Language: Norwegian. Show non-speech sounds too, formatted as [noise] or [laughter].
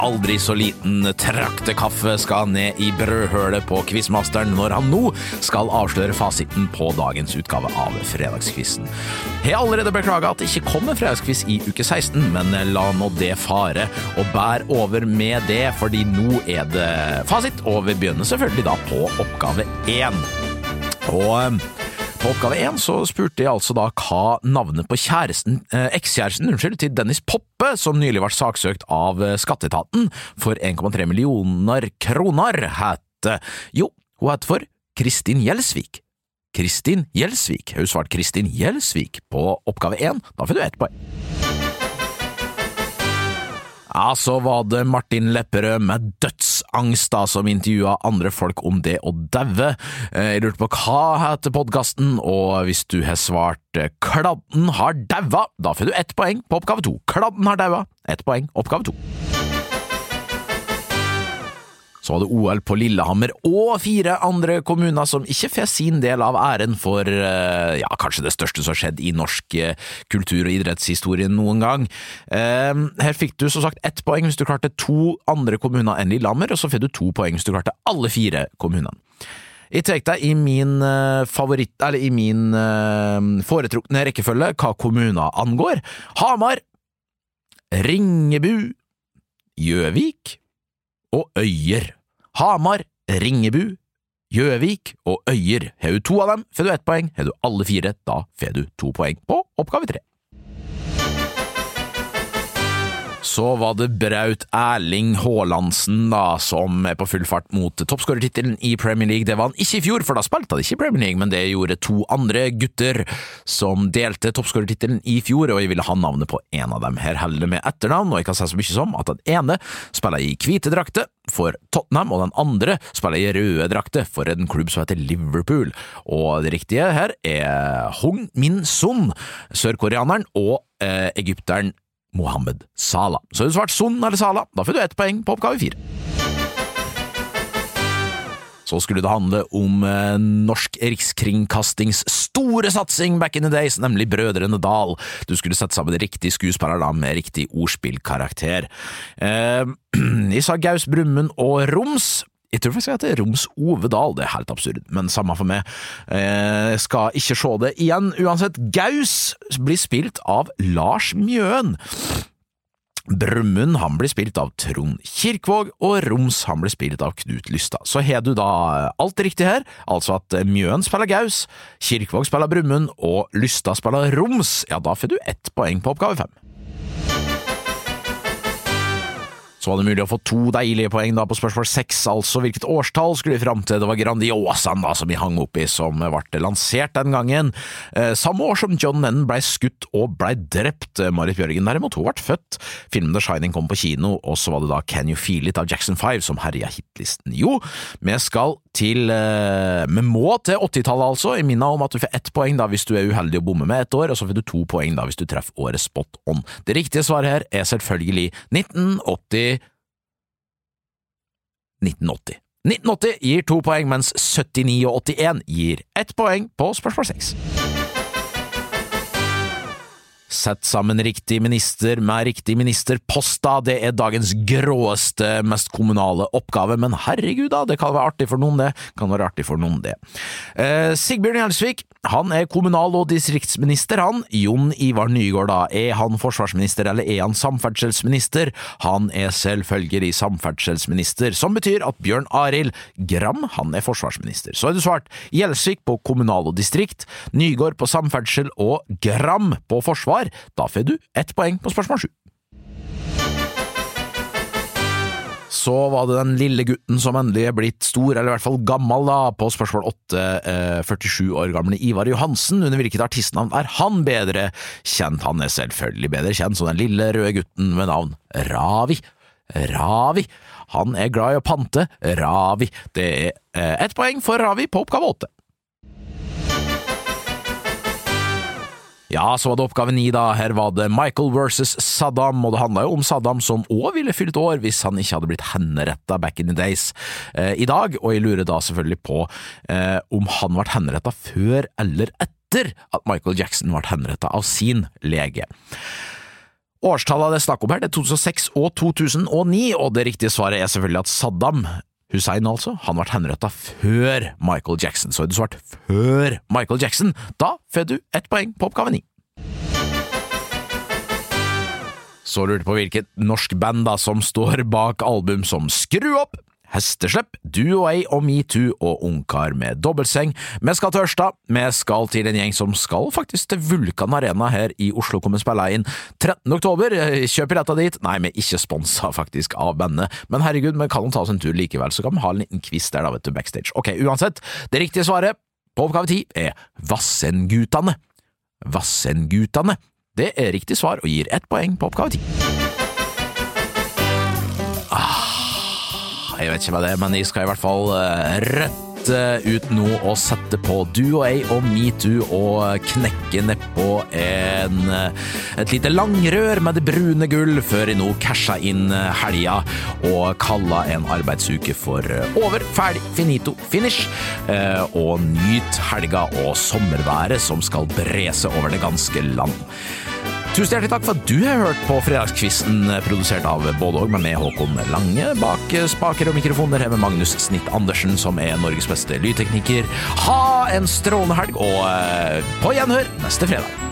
aldri så liten traktekaffe skal ned i brødhølet på quizmasteren når han nå skal avsløre fasiten på dagens utgave av Fredagskvissen. Jeg har allerede beklaga at det ikke kom en fredagskviss i uke 16, men la nå det fare, og bær over med det, fordi nå er det fasit, og vi begynner selvfølgelig da på oppgave én. Og på oppgave én spurte jeg altså da hva navnet på kjæresten, eh, ekskjæresten unnskyld, til Dennis Poppe, som nylig ble saksøkt av eh, skatteetaten for 1,3 millioner kroner, het. Jo, hun het for Kristin Gjelsvik. Kristin Gjelsvik. Hun svarte Kristin Gjelsvik på oppgave én. Da får du ett poeng. Ja, så var det Martin Lepperød med dødsangst da, som intervjua andre folk om det å daue. Eh, Jeg lurte på hva heter podkasten, og hvis du har svart eh, Kladden har daua, da får du ett poeng på oppgave to. Kladden har daua, ett poeng, oppgave to. Så var det OL på Lillehammer og fire andre kommuner som ikke får sin del av æren for eh, ja, kanskje det største som har skjedd i norsk eh, kultur- og idrettshistorie noen gang. Eh, Her fikk du som sagt ett poeng hvis du klarte to andre kommuner enn Lillehammer, og så får du to poeng hvis du klarte alle fire kommunene. Jeg tar deg i min favoritt, eller i min foretrukne rekkefølge hva kommuner angår. Hamar, Ringebu, Gjøvik og Øyer. Hamar, Ringebu, Gjøvik og Øyer. Har du to av dem, får du ett poeng. Har du alle fire, da får du to poeng på oppgave tre. Så var det Braut Erling Haalandsen som er på full fart mot toppskårertittelen i Premier League. Det var han ikke i fjor, for da spilte han ikke i Premier League, men det gjorde to andre gutter som delte toppskårertittelen i fjor, og jeg ville ha navnet på en av dem. Her heller det med etternavn, og jeg kan si så mye som at den ene spiller i hvite drakter for Tottenham, og den andre spiller i røde drakter for en klubb som heter Liverpool. Og det riktige her er Hong Min Son, sørkoreaneren, og eh, egypteren Mohammed Salah. Så har du svart Son eller Salah, da får du ett poeng på oppgave fire. Så skulle det handle om eh, norsk rikskringkastings store satsing back in the days, nemlig Brødrene Dal. Du skulle sette sammen riktig skuespiller med riktig ordspillkarakter. Eh, [clears throat] sa Gaus Brumund og Roms. Jeg tror faktisk jeg heter Roms Ove Dahl, det er helt absurd, men samme for meg. Eh, skal ikke se det igjen. Uansett, Gaus blir spilt av Lars Mjøen. Brumund han blir spilt av Trond Kirkvåg, og Roms han blir spilt av Knut Lystad. Så har du da alt riktig her, altså at Mjøen spiller Gaus, Kirkvåg spiller Brumund og Lystad spiller Roms. Ja, da får du ett poeng på oppgave fem. Så var det mulig å få to deilige poeng da på spørsmål seks, altså hvilket årstall skulle vi fram til? Det var Grandiosaen da som vi hang opp i, som ble lansert den gangen. Eh, samme år som John Lennon blei skutt og blei drept. Marit Bjørgen derimot, hun ble født. Filmen The Shining kom på kino, og så var det da Can You Feel It av Jackson 5 som herja hitlisten. Jo, vi skal til eh, Vi må til 80-tallet, altså. Jeg minner om at du får ett poeng da hvis du er uheldig og bommer med ett år, og så får du to poeng da hvis du treffer året spot on. Det riktige svaret her er selvfølgelig 1980 1980. 1980 gir to poeng, mens 79 og 81 gir ett poeng på spørsmål seks. Sett sammen riktig minister med riktig ministerpost, da. Det er dagens gråeste, mest kommunale oppgave, men herregud, da, det kan være artig for noen, det. Kan være artig for noen, det. Eh, Sigbjørn Gjelsvik, han er kommunal- og distriktsminister, han. Jon Ivar Nygaard, da. Er han forsvarsminister, eller er han samferdselsminister? Han er selvfølgelig samferdselsminister, som betyr at Bjørn Arild Gram, han er forsvarsminister. Så er du svart Gjelsvik på kommunal og distrikt, Nygaard på samferdsel og Gram på forsvar. Da får du ett poeng på spørsmål sju. Så var det den lille gutten som endelig er blitt stor, eller i hvert fall gammel, da, på spørsmål åtte, eh, 47 år gamle Ivar Johansen. Under hvilket artistnavn er han bedre kjent? Han er selvfølgelig bedre kjent som den lille røde gutten med navn Ravi. Ravi. Han er glad i å pante. Ravi. Det er eh, ett poeng for Ravi på oppgave åtte. Ja, så var det oppgave ni, da. Her var det Michael versus Saddam, og det handla jo om Saddam som òg ville fylt år hvis han ikke hadde blitt henretta back in the days eh, i dag, og jeg lurer da selvfølgelig på eh, om han ble henretta før eller etter at Michael Jackson ble henretta av sin lege. Årstallene det er snakk om her, det er 2006 og 2009, og det riktige svaret er selvfølgelig at Saddam Hussein, altså, han ble henretta før Michael Jackson, så er du svart før Michael Jackson, da får du ett poeng på oppgave ni. Så lurte på hvilket norsk band da som står bak album som Skru opp, Hesteslepp, Du og ei og Metoo og Ungkar med dobbeltseng. Vi skal til Ørsta, vi skal til en gjeng som skal faktisk til Vulkan Arena her i Oslo, kommer spille inn 13. oktober. Kjøp billetter dit. Nei, vi er ikke sponsa faktisk av bandet, men herregud, vi kan jo ta oss en tur likevel, så kan vi ha en liten quiz der da, vet du, backstage. Ok, uansett, det riktige svaret på oppgave ti er Vassendgutane. Vassendgutane. Det er riktig svar og gir ett poeng på oppgave ti. Jeg vet ikke hva det er, men jeg skal i hvert fall eh, rette ut nå og sette på Du og jeg og metoo og knekke nedpå eh, et lite langrør med det brune gull før jeg nå casha inn eh, helga og kalla en arbeidsuke for over, ferdig, finito, finish. Og nyt helga og sommerværet som skal brese over det ganske land. Tusen hjertelig takk for at du har hørt på Fredagskvisten, produsert av både og, men med Håkon Lange bak spaker og mikrofoner, her med Magnus Snitt Andersen, som er Norges beste lydtekniker. Ha en strålende helg, og på gjenhør neste fredag.